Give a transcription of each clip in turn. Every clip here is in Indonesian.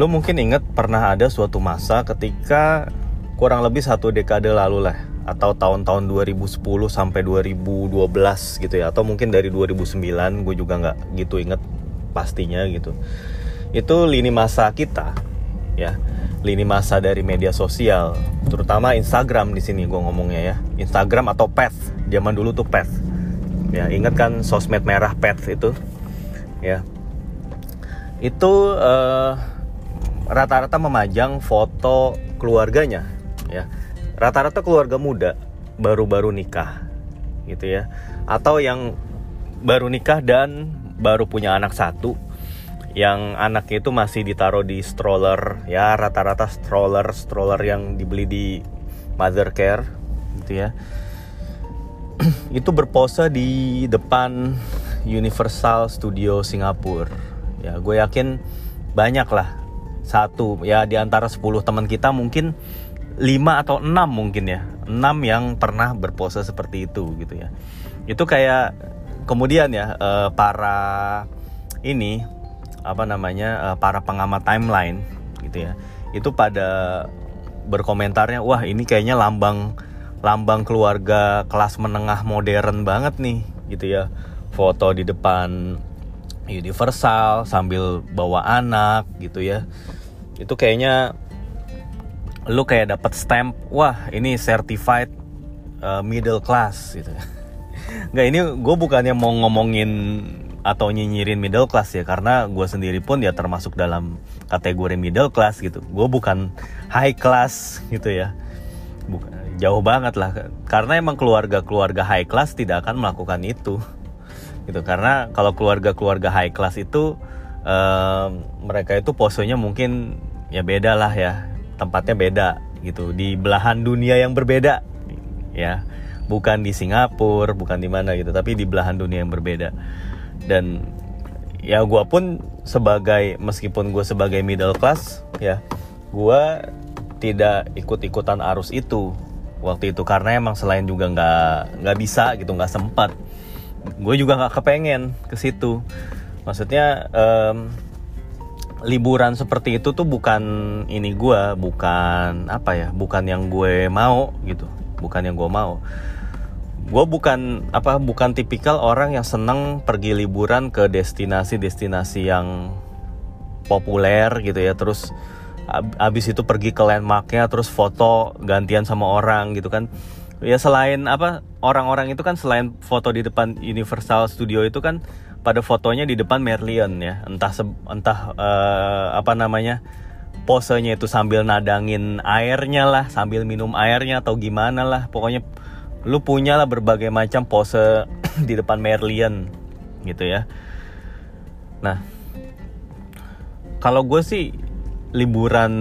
lu mungkin inget pernah ada suatu masa ketika kurang lebih satu dekade lalu lah atau tahun-tahun 2010 sampai 2012 gitu ya atau mungkin dari 2009 gue juga nggak gitu inget pastinya gitu. Itu lini masa kita ya. Lini masa dari media sosial terutama Instagram di sini gue ngomongnya ya. Instagram atau Path zaman dulu tuh Path. Ya inget kan sosmed merah Path itu? Ya. Itu uh, rata-rata memajang foto keluarganya ya. Rata-rata keluarga muda baru-baru nikah gitu ya. Atau yang baru nikah dan baru punya anak satu yang anaknya itu masih ditaruh di stroller ya rata-rata stroller stroller yang dibeli di mother care gitu ya. Itu berpose di depan Universal Studio Singapura ya. Gue yakin banyak lah satu. Ya di antara 10 teman kita mungkin 5 atau 6 mungkin ya. 6 yang pernah berpose seperti itu gitu ya. Itu kayak kemudian ya uh, para ini apa namanya uh, para pengamat timeline gitu ya. Itu pada berkomentarnya wah ini kayaknya lambang lambang keluarga kelas menengah modern banget nih gitu ya. Foto di depan universal sambil bawa anak gitu ya. Itu kayaknya lu kayak dapat stamp wah ini certified uh, middle class gitu. Nggak ini gue bukannya mau ngomongin atau nyinyirin middle class ya karena gue sendiri pun ya termasuk dalam kategori middle class gitu. Gue bukan high class gitu ya. Bukan jauh banget lah. Karena emang keluarga keluarga high class tidak akan melakukan itu gitu. Karena kalau keluarga keluarga high class itu um, mereka itu posenya mungkin ya beda lah ya. Tempatnya beda gitu. Di belahan dunia yang berbeda ya. Bukan di Singapura bukan di mana gitu tapi di belahan dunia yang berbeda. Dan ya gue pun sebagai meskipun gue sebagai middle class ya gue tidak ikut-ikutan arus itu waktu itu. Karena emang selain juga nggak nggak bisa gitu nggak sempat gue juga nggak kepengen ke situ. Maksudnya um, liburan seperti itu tuh bukan ini gue bukan apa ya bukan yang gue mau gitu bukan yang gue mau. Gue bukan apa bukan tipikal orang yang seneng pergi liburan ke destinasi-destinasi yang populer gitu ya. Terus abis itu pergi ke landmarknya terus foto gantian sama orang gitu kan ya selain apa orang-orang itu kan selain foto di depan Universal Studio itu kan pada fotonya di depan Merlion ya. Entah entah uh, apa namanya posenya itu sambil nadangin airnya lah sambil minum airnya atau gimana lah. Pokoknya lu punya lah berbagai macam pose di depan Merlion gitu ya. Nah kalau gue sih liburan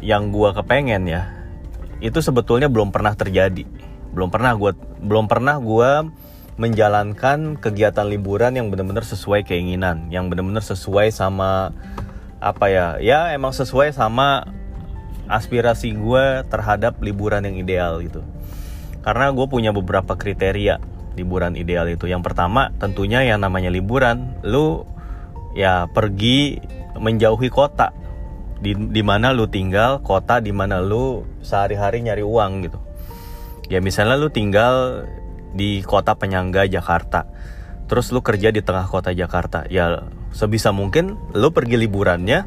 yang gue kepengen ya itu sebetulnya belum pernah terjadi belum pernah gue belum pernah gue menjalankan kegiatan liburan yang benar-benar sesuai keinginan, yang benar-benar sesuai sama apa ya? Ya emang sesuai sama aspirasi gue terhadap liburan yang ideal gitu. Karena gue punya beberapa kriteria liburan ideal itu. Yang pertama tentunya yang namanya liburan, lu ya pergi menjauhi kota di, di mana lu tinggal, kota di mana lu sehari-hari nyari uang gitu. Ya misalnya lu tinggal di kota penyangga Jakarta. Terus lu kerja di tengah kota Jakarta. Ya sebisa mungkin lu pergi liburannya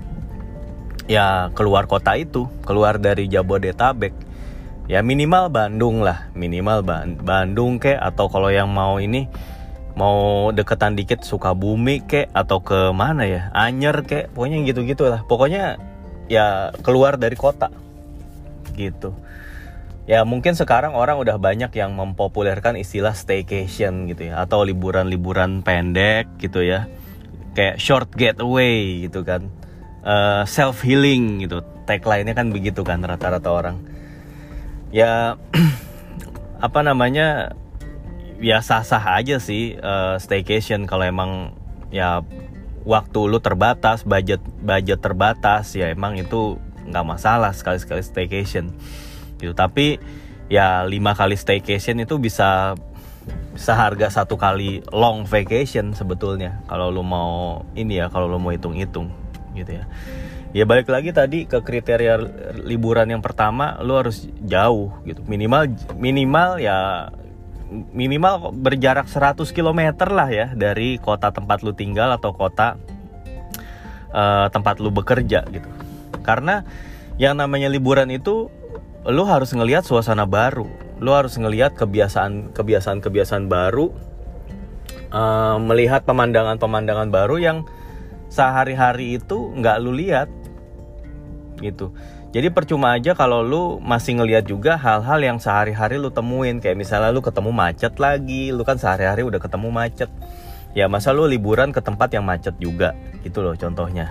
ya keluar kota itu. Keluar dari Jabodetabek. Ya minimal Bandung lah. Minimal Bandung kek atau kalau yang mau ini mau deketan dikit Sukabumi kek atau ke mana ya? Anyer kek pokoknya gitu gitu lah. Pokoknya ya keluar dari kota gitu. Ya mungkin sekarang orang udah banyak yang mempopulerkan istilah staycation gitu ya atau liburan-liburan pendek gitu ya. Kayak short getaway gitu kan. Uh, eh, self healing gitu. Tagline-nya kan begitu kan rata-rata orang. Ya apa namanya ya sah-sah aja sih uh, staycation kalau emang ya waktu lu terbatas budget budget terbatas ya emang itu nggak masalah sekali-sekali staycation. Gitu. Tapi ya lima kali staycation itu bisa seharga satu kali long vacation sebetulnya. Kalau lo mau ini ya kalau lo mau hitung-hitung gitu ya. Ya balik lagi tadi ke kriteria liburan yang pertama lu harus jauh gitu. Minimal minimal ya minimal berjarak 100 km lah ya dari kota tempat lu tinggal atau kota uh, tempat lu bekerja gitu karena yang namanya liburan itu lu harus ngelihat suasana baru lu harus ngelihat kebiasaan kebiasaan kebiasaan baru uh, melihat pemandangan pemandangan baru yang sehari-hari itu nggak lu lihat gitu. Jadi percuma aja kalau lu masih ngeliat juga hal-hal yang sehari-hari lu temuin kayak misalnya lu ketemu macet lagi, lu kan sehari-hari udah ketemu macet. Ya masa lu liburan ke tempat yang macet juga, gitu loh contohnya.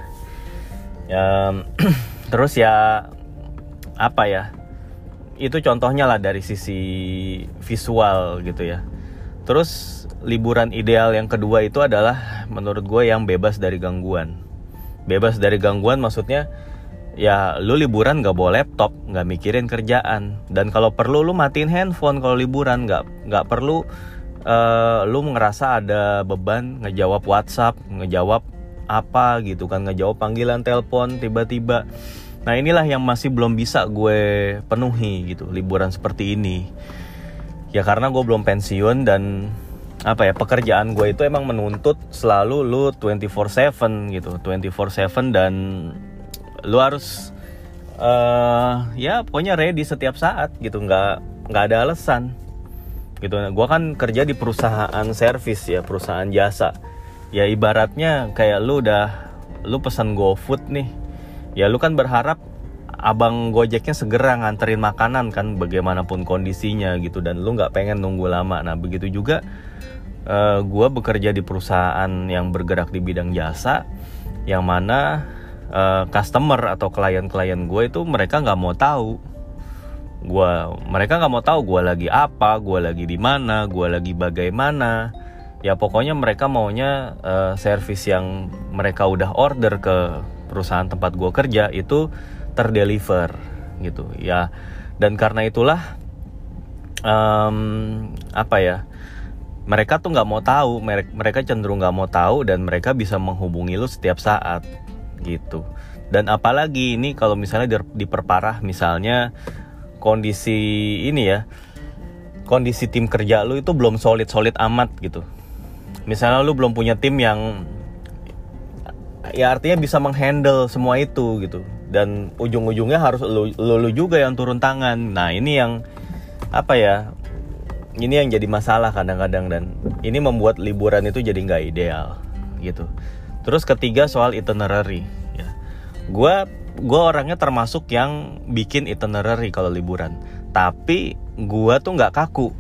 Ya, terus ya apa ya? Itu contohnya lah dari sisi visual gitu ya. Terus liburan ideal yang kedua itu adalah menurut gue yang bebas dari gangguan. Bebas dari gangguan maksudnya ya lu liburan gak bawa laptop nggak mikirin kerjaan. Dan kalau perlu lu matiin handphone kalau liburan. Nggak nggak perlu uh, lu ngerasa ada beban ngejawab WhatsApp ngejawab apa gitu kan ngejawab panggilan telepon tiba-tiba. Nah inilah yang masih belum bisa gue penuhi gitu liburan seperti ini. Ya karena gue belum pensiun dan apa ya pekerjaan gue itu emang menuntut selalu lu 24/7 gitu 24/7 dan lu harus uh, ya pokoknya ready setiap saat gitu. Nggak nggak ada alasan. Gitu. Gue kan kerja di perusahaan servis ya perusahaan jasa. Ya ibaratnya kayak lu udah lu pesan GoFood nih. Ya lu kan berharap abang gojeknya segera nganterin makanan kan bagaimanapun kondisinya gitu. Dan lu nggak pengen nunggu lama. Nah begitu juga uh, eh, gue bekerja di perusahaan yang bergerak di bidang jasa yang mana uh, customer atau klien-klien gue itu mereka nggak mau tahu. Gue mereka nggak mau tahu gue lagi apa gue lagi di mana gue lagi bagaimana. Ya pokoknya mereka maunya uh, service yang mereka udah order ke perusahaan tempat gue kerja itu terdeliver gitu. Ya dan karena itulah um, apa ya mereka tuh nggak mau tahu mereka cenderung nggak mau tahu dan mereka bisa menghubungi lu setiap saat gitu. Dan apalagi ini kalau misalnya diperparah misalnya kondisi ini ya kondisi tim kerja lu itu belum solid solid amat gitu. Misalnya lu belum punya tim yang ya artinya bisa menghandle semua itu gitu. Dan ujung-ujungnya harus lu, lu juga yang turun tangan. Nah ini yang apa ya ini yang jadi masalah kadang-kadang. Dan ini membuat liburan itu jadi nggak ideal gitu Terus ketiga soal itinerary. Ya. Gue gue orangnya termasuk yang bikin itinerary kalau liburan. Tapi gue tuh nggak kaku.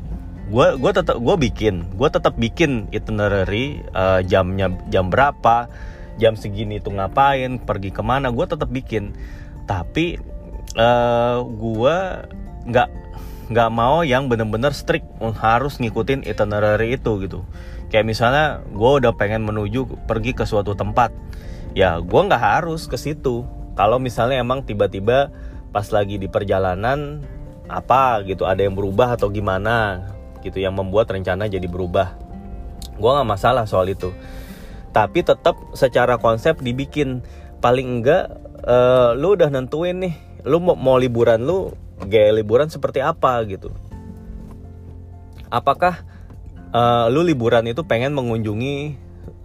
Gue gue tetap gue bikin. Gue tetap bikin itinerary uh, jamnya jam berapa, jam segini tuh ngapain, pergi ke mana. Gue tetap bikin. Tapi uh, eh, gue nggak nggak mau yang bener-bener strict harus ngikutin itinerary itu gitu kayak misalnya gue udah pengen menuju pergi ke suatu tempat. Ya gue nggak harus ke situ. Kalau misalnya emang tiba-tiba pas lagi di perjalanan apa gitu ada yang berubah atau gimana gitu yang membuat rencana jadi berubah. Gue nggak masalah soal itu. Tapi tetap secara konsep dibikin. Paling enggak uh, lu udah nentuin nih lu mau, mau liburan lu gaya liburan seperti apa gitu. Apakah uh, lu liburan itu pengen mengunjungi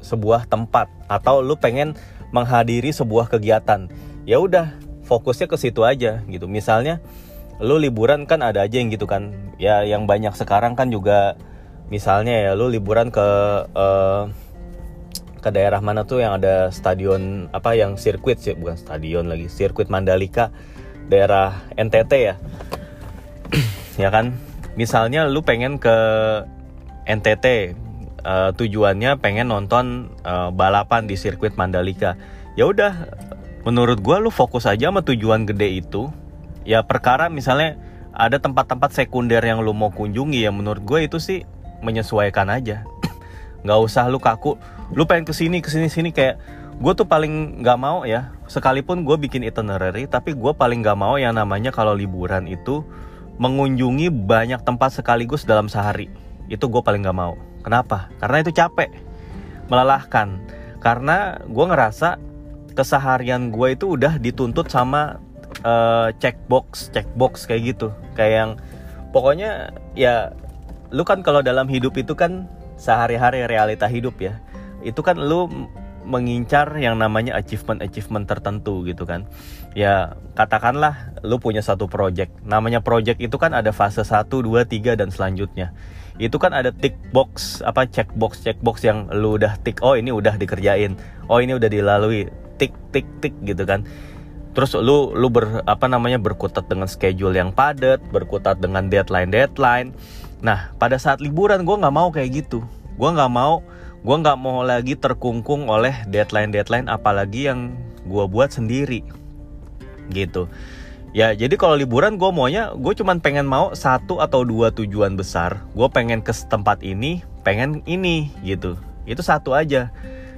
sebuah tempat atau lu pengen menghadiri sebuah kegiatan. Ya udah fokusnya ke situ aja gitu. Misalnya lu liburan kan ada aja yang gitu kan. Ya yang banyak sekarang kan juga misalnya ya lu liburan ke uh, ke daerah mana tuh yang ada stadion apa yang sirkuit sih bukan stadion lagi sirkuit Mandalika daerah NTT ya. Ya kan? Misalnya lu pengen ke NTT uh, tujuannya pengen nonton uh, balapan di sirkuit Mandalika. Ya udah menurut gue lu fokus aja sama tujuan gede itu. Ya perkara misalnya ada tempat-tempat sekunder yang lu mau kunjungi ya menurut gue itu sih menyesuaikan aja. Nggak usah lu kaku lu pengen ke sini ke sini sini kayak gue tuh paling nggak mau ya sekalipun gue bikin itinerary tapi gue paling nggak mau yang namanya kalau liburan itu mengunjungi banyak tempat sekaligus dalam sehari itu gue paling gak mau kenapa karena itu capek melelahkan karena gue ngerasa keseharian gue itu udah dituntut sama uh, checkbox checkbox kayak gitu kayak yang pokoknya ya lu kan kalau dalam hidup itu kan sehari-hari realita hidup ya itu kan lu mengincar yang namanya achievement-achievement tertentu gitu kan. Ya, katakanlah lu punya satu project. Namanya project itu kan ada fase 1, 2, 3 dan selanjutnya. Itu kan ada tick box, apa check box, check box yang lu udah tick, oh ini udah dikerjain. Oh ini udah dilalui. Tick tick tick gitu kan. Terus lu lu ber apa namanya berkutat dengan schedule yang padat, berkutat dengan deadline deadline. Nah, pada saat liburan gue nggak mau kayak gitu. Gue nggak mau gue nggak mau lagi terkungkung oleh deadline deadline apalagi yang gue buat sendiri gitu ya jadi kalau liburan gue maunya gue cuman pengen mau satu atau dua tujuan besar. Gue pengen ke tempat ini pengen ini gitu. Itu satu aja.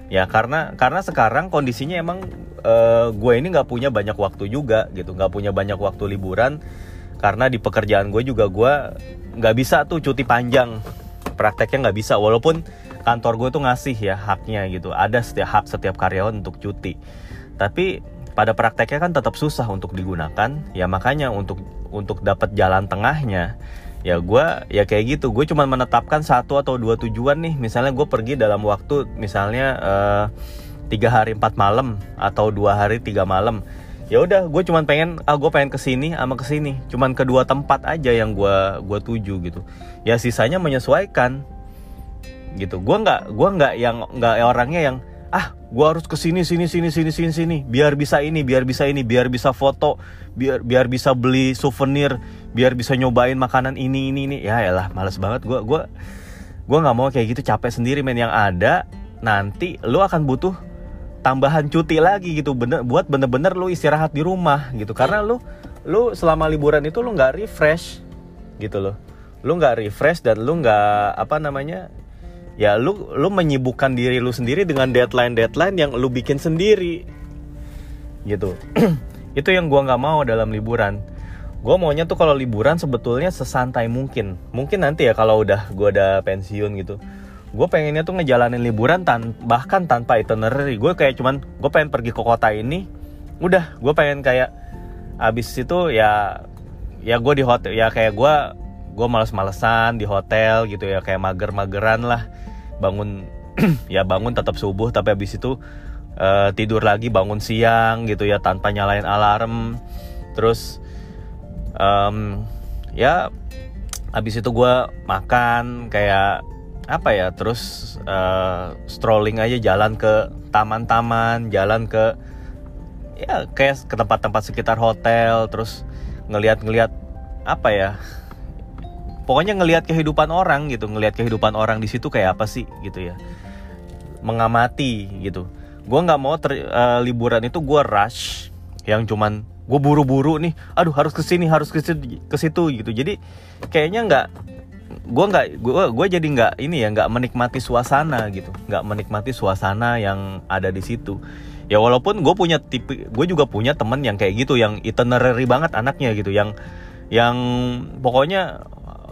Ya karena karena sekarang kondisinya emang uh, gue ini nggak punya banyak waktu juga gitu. Nggak punya banyak waktu liburan karena di pekerjaan gue juga gue nggak bisa tuh cuti panjang. Prakteknya nggak bisa walaupun kantor gue tuh ngasih ya haknya gitu. Ada setiap hak setiap karyawan untuk cuti. Tapi pada prakteknya kan tetap susah untuk digunakan. Ya makanya untuk untuk dapat jalan tengahnya ya gue ya kayak gitu. Gue cuma menetapkan satu atau dua tujuan nih. Misalnya gue pergi dalam waktu misalnya uh, tiga hari empat malam atau dua hari tiga malam. Ya udah gue cuma pengen ah gue pengen ke sini sama ke sini. Cuman kedua tempat aja yang gue gue tuju gitu. Ya sisanya menyesuaikan gitu. Gue nggak gue nggak yang nggak orangnya yang ah gue harus ke sini sini sini sini sini sini. Biar bisa ini biar bisa ini biar bisa foto biar biar bisa beli souvenir biar bisa nyobain makanan ini ini ini. Ya lah males banget. Gue gue gue nggak mau kayak gitu capek sendiri men. Yang ada nanti lu akan butuh tambahan cuti lagi gitu. Bener buat bener-bener lu istirahat di rumah gitu. Karena lu lu selama liburan itu lu nggak refresh gitu loh. Lu nggak refresh dan lu nggak apa namanya ya lu lu menyibukkan diri lu sendiri dengan deadline deadline yang lu bikin sendiri. Gitu. Itu yang gua nggak mau dalam liburan. Gue maunya tuh kalau liburan sebetulnya sesantai mungkin. Mungkin nanti ya kalau udah gue udah pensiun gitu. Gue pengennya tuh ngejalanin liburan tan bahkan tanpa itinerary. Gue kayak cuman gue pengen pergi ke kota ini udah. Gue pengen kayak abis itu ya ya gue di hotel ya kayak gue gue males-malesan di hotel gitu ya kayak mager-mageran lah. Bangun ya bangun tetap subuh tapi habis itu uh, tidur lagi bangun siang gitu ya tanpa nyalain alarm. Terus um, ya habis itu gue makan kayak apa ya terus uh, strolling aja jalan ke taman-taman jalan ke ya kayak ke tempat-tempat sekitar hotel terus ngelihat-ngelihat apa ya pokoknya ngelihat kehidupan orang gitu ngelihat kehidupan orang di situ kayak apa sih gitu ya. Mengamati gitu. Gue nggak mau ter, uh, liburan itu gue rush yang cuman gue buru-buru nih aduh harus ke sini harus ke situ, ke situ gitu. Jadi kayaknya nggak gue nggak gue gue jadi nggak ini ya nggak menikmati suasana gitu. Nggak menikmati suasana yang ada di situ. Ya walaupun gue punya tipe gue juga punya temen yang kayak gitu yang itinerary banget anaknya gitu yang yang pokoknya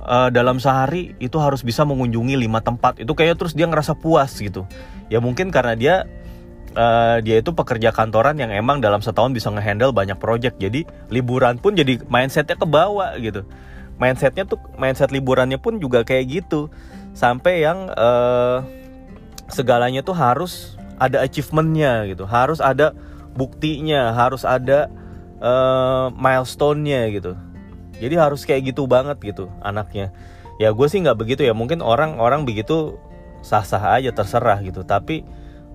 uh, dalam sehari itu harus bisa mengunjungi lima tempat. Itu kayaknya terus dia ngerasa puas gitu. Ya mungkin karena dia uh, dia itu pekerja kantoran yang emang dalam setahun bisa ngehandle banyak project. Jadi liburan pun jadi mindsetnya ke bawah gitu. Mindsetnya tuh mindset liburannya pun juga kayak gitu. Sampai yang uh, segalanya tuh harus ada achievementnya gitu. Harus ada buktinya harus ada uh, milestone-nya gitu jadi harus kayak gitu banget gitu anaknya. Ya gue sih nggak begitu ya. Mungkin orang-orang begitu sah-sah aja terserah gitu. Tapi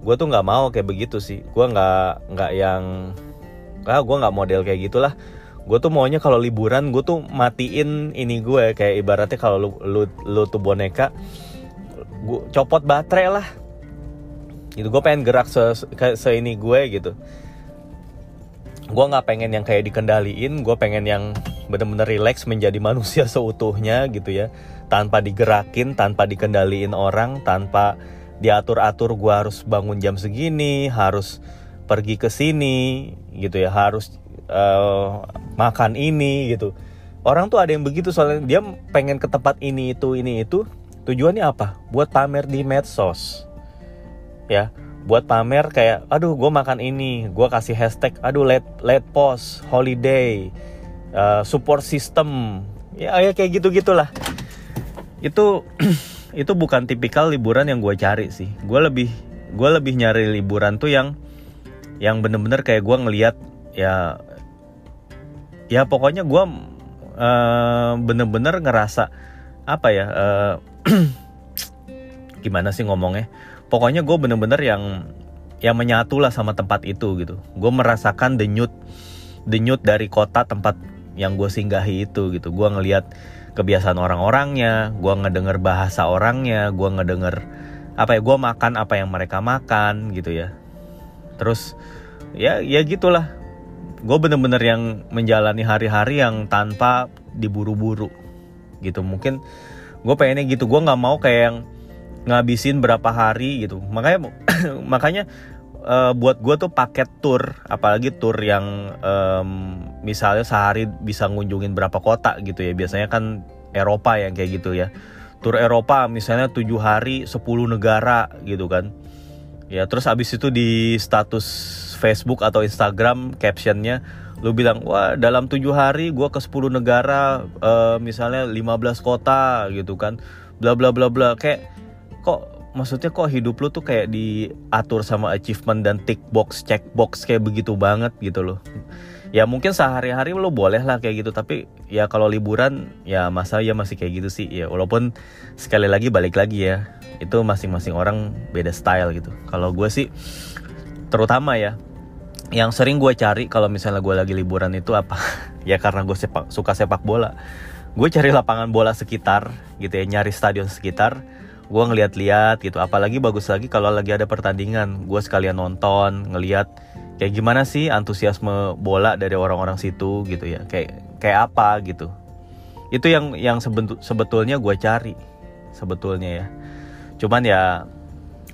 gue tuh nggak mau kayak begitu sih. Gue nggak nggak yang ah gue nggak model kayak gitulah. Gue tuh maunya kalau liburan gue tuh matiin ini gue kayak ibaratnya kalau lu, lu lu tuh boneka gue copot baterai lah. Gitu gue pengen gerak se, se, se ini gue gitu. Gue nggak pengen yang kayak dikendaliin gue pengen yang bener-bener relax menjadi manusia seutuhnya gitu ya. Tanpa digerakin tanpa dikendaliin orang tanpa diatur-atur gue harus bangun jam segini harus pergi ke sini gitu ya harus uh, makan ini gitu. Orang tuh ada yang begitu soalnya dia pengen ke tempat ini itu ini itu. Tujuannya apa? Buat pamer di medsos. Ya buat pamer kayak aduh gue makan ini gue kasih hashtag aduh let let post holiday uh, support system. Ya ya kayak gitu gitulah itu itu bukan tipikal liburan yang gue cari sih. Gue lebih gue lebih nyari liburan tuh yang yang bener-bener kayak gue ngeliat ya ya pokoknya gue uh, bener-bener ngerasa apa ya uh, gimana sih ngomongnya? Pokoknya gue bener-bener yang yang menyatu lah sama tempat itu gitu. Gue merasakan denyut denyut dari kota tempat yang gue singgahi itu gitu. Gue ngelihat kebiasaan orang-orangnya gue ngedenger bahasa orangnya gue ngedenger apa ya gue makan apa yang mereka makan gitu ya. Terus ya ya gitulah. Gue bener-bener yang menjalani hari-hari yang tanpa diburu-buru gitu. Mungkin gue pengennya gitu. Gue nggak mau kayak yang ngabisin berapa hari gitu. Makanya makanya uh, buat gue tuh paket tour apalagi tour yang um, misalnya sehari bisa ngunjungin berapa kota gitu ya. Biasanya kan Eropa yang kayak gitu ya. Tour Eropa misalnya tujuh hari 10 negara gitu kan. Ya terus abis itu di status Facebook atau Instagram captionnya lu bilang wah dalam tujuh hari gue ke 10 negara uh, misalnya 15 kota gitu kan. Bla bla bla bla. Kayak kok maksudnya kok hidup lu tuh kayak diatur sama achievement dan tick box check box kayak begitu banget gitu loh. Ya mungkin sehari-hari lo boleh lah kayak gitu tapi ya kalau liburan ya masa ya masih kayak gitu sih. Ya walaupun sekali lagi balik lagi ya itu masing-masing orang beda style gitu. Kalau gue sih terutama ya yang sering gue cari kalau misalnya gue lagi liburan itu apa? Ya karena gue sepak, suka sepak bola. Gue cari lapangan bola sekitar gitu ya nyari stadion sekitar gue ngeliat-liat gitu. Apalagi bagus lagi kalau lagi ada pertandingan. Gue sekalian nonton ngeliat kayak gimana sih antusiasme bola dari orang-orang situ gitu ya. Kayak kayak apa gitu. Itu yang yang sebetulnya gue cari sebetulnya ya. Cuman ya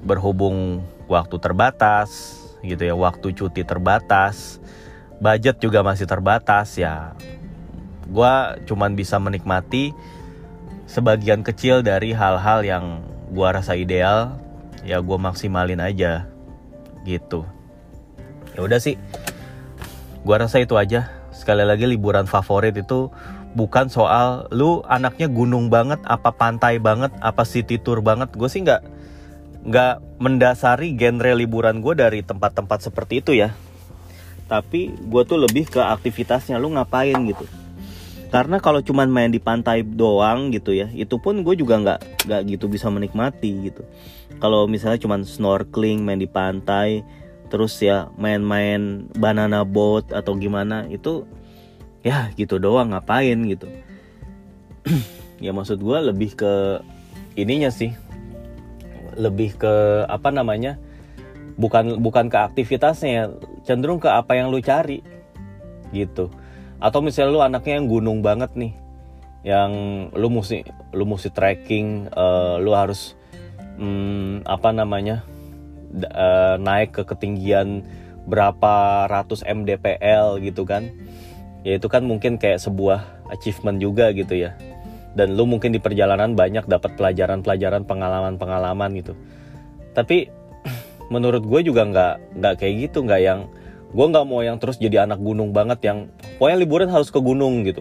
berhubung waktu terbatas gitu ya waktu cuti terbatas budget juga masih terbatas ya. Gue cuman bisa menikmati sebagian kecil dari hal-hal yang gue rasa ideal ya gue maksimalin aja gitu. Ya udah sih. Gue rasa itu aja. Sekali lagi liburan favorit itu bukan soal lu anaknya gunung banget apa pantai banget apa city tour banget. Gue sih nggak nggak mendasari genre liburan gue dari tempat-tempat seperti itu ya. Tapi gue tuh lebih ke aktivitasnya lu ngapain gitu karena kalau cuman main di pantai doang gitu ya itu pun gue juga nggak nggak gitu bisa menikmati gitu. Kalau misalnya cuman snorkeling main di pantai terus ya main-main banana boat atau gimana itu ya gitu doang ngapain gitu. Ya maksud gue lebih ke ininya sih. Lebih ke apa namanya bukan bukan ke aktivitasnya cenderung ke apa yang lu cari gitu atau misalnya lu anaknya yang gunung banget nih yang lu mesti lu mesti trekking uh, lu harus um, apa namanya uh, naik ke ketinggian berapa ratus mdpl gitu kan. Ya itu kan mungkin kayak sebuah achievement juga gitu ya. Dan lu mungkin di perjalanan banyak dapat pelajaran-pelajaran pengalaman-pengalaman gitu. Tapi menurut gue juga nggak nggak kayak gitu nggak yang gue nggak mau yang terus jadi anak gunung banget yang pokoknya liburan harus ke gunung gitu.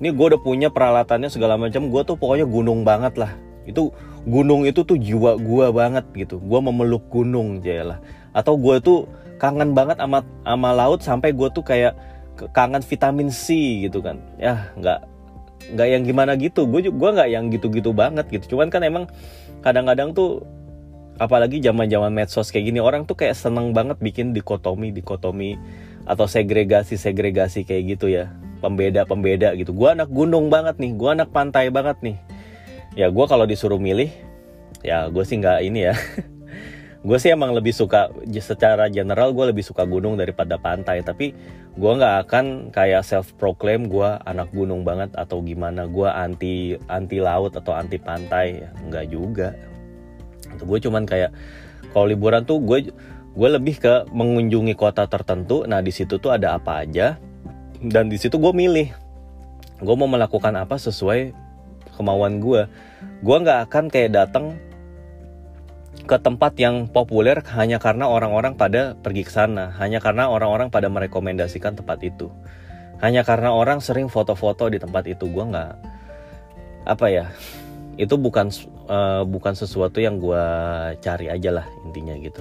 Ini gue udah punya peralatannya segala macam gue tuh pokoknya gunung banget lah. Itu gunung itu tuh jiwa gue banget gitu. Gue memeluk gunung lah. Atau gue tuh kangen banget sama sama laut sampai gue tuh kayak kangen vitamin C gitu kan. Ya nggak nggak yang gimana gitu. Gue gue nggak yang gitu-gitu banget gitu. Cuman kan emang kadang-kadang tuh apalagi zaman-zaman medsos kayak gini orang tuh kayak seneng banget bikin dikotomi dikotomi atau segregasi segregasi kayak gitu ya. Pembeda pembeda gitu. Gue anak gunung banget nih gue anak pantai banget nih. Ya gue kalau disuruh milih ya gue sih nggak ini ya. Gue sih emang lebih suka secara general gue lebih suka gunung daripada pantai. Tapi gue nggak akan kayak self proclaim gue anak gunung banget atau gimana. Gue anti anti laut atau anti pantai. Ya nggak juga gue cuman kayak kalau liburan tuh gue gue lebih ke mengunjungi kota tertentu. Nah di situ tuh ada apa aja. Dan di situ gue milih gue mau melakukan apa sesuai kemauan gue gue nggak akan kayak datang ke tempat yang populer hanya karena orang-orang pada pergi ke sana, hanya karena orang-orang pada merekomendasikan tempat itu, hanya karena orang sering foto-foto di tempat itu. Gue nggak apa ya, itu bukan uh, bukan sesuatu yang gue cari aja lah intinya gitu.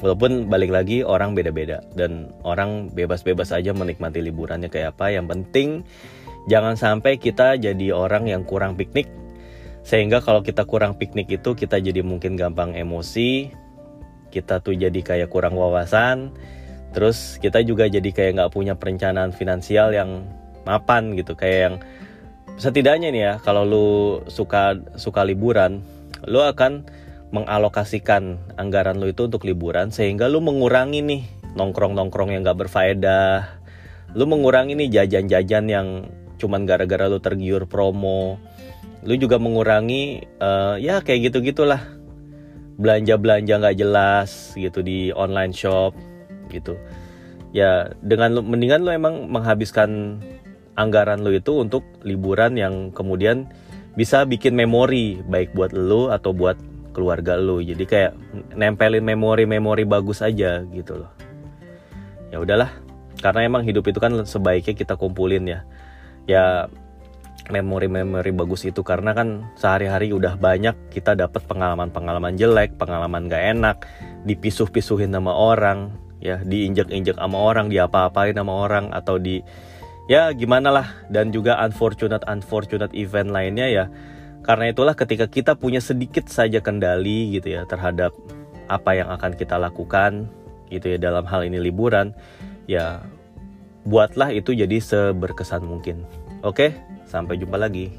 Walaupun balik lagi orang beda-beda dan orang bebas-bebas aja menikmati liburannya kayak apa. Yang penting jangan sampai kita jadi orang yang kurang piknik sehingga kalau kita kurang piknik itu kita jadi mungkin gampang emosi kita tuh jadi kayak kurang wawasan terus kita juga jadi kayak nggak punya perencanaan finansial yang mapan gitu kayak yang setidaknya nih ya kalau lu suka suka liburan lu akan mengalokasikan anggaran lu itu untuk liburan sehingga lu mengurangi nih nongkrong-nongkrong yang gak berfaedah. Lu mengurangi nih jajan-jajan yang cuman gara-gara lu tergiur promo. Lu juga mengurangi uh, ya kayak gitu gitulah belanja belanja nggak jelas gitu di online shop gitu. Ya dengan lu, mendingan lu emang menghabiskan anggaran lu itu untuk liburan yang kemudian bisa bikin memori baik buat lu atau buat keluarga lu. Jadi kayak nempelin memori-memori bagus aja gitu loh. Ya udahlah karena emang hidup itu kan sebaiknya kita kumpulin ya. Ya memori-memori bagus itu karena kan sehari-hari udah banyak kita dapat pengalaman-pengalaman jelek, pengalaman gak enak, dipisuh-pisuhin sama orang, ya diinjek-injek sama orang, diapa-apain sama orang atau di ya gimana lah dan juga unfortunate unfortunate event lainnya ya. Karena itulah ketika kita punya sedikit saja kendali gitu ya terhadap apa yang akan kita lakukan gitu ya dalam hal ini liburan ya buatlah itu jadi seberkesan mungkin. Oke? Sampai jumpa lagi.